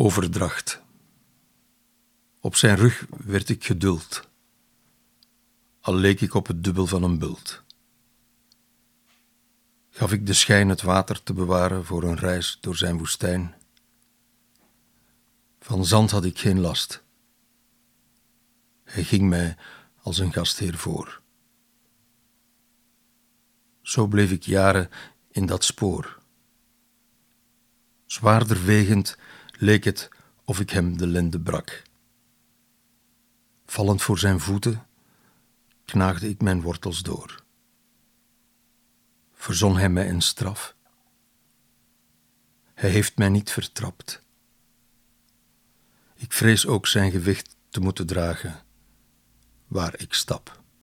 Overdracht. Op zijn rug werd ik geduld, al leek ik op het dubbel van een bult. Gaf ik de schijn het water te bewaren voor een reis door zijn woestijn. Van zand had ik geen last. Hij ging mij als een gastheer voor. Zo bleef ik jaren in dat spoor. Zwaarder wegend leek het of ik hem de lende brak. Vallend voor zijn voeten knaagde ik mijn wortels door. Verzon hij mij een straf? Hij heeft mij niet vertrapt. Ik vrees ook zijn gewicht te moeten dragen waar ik stap.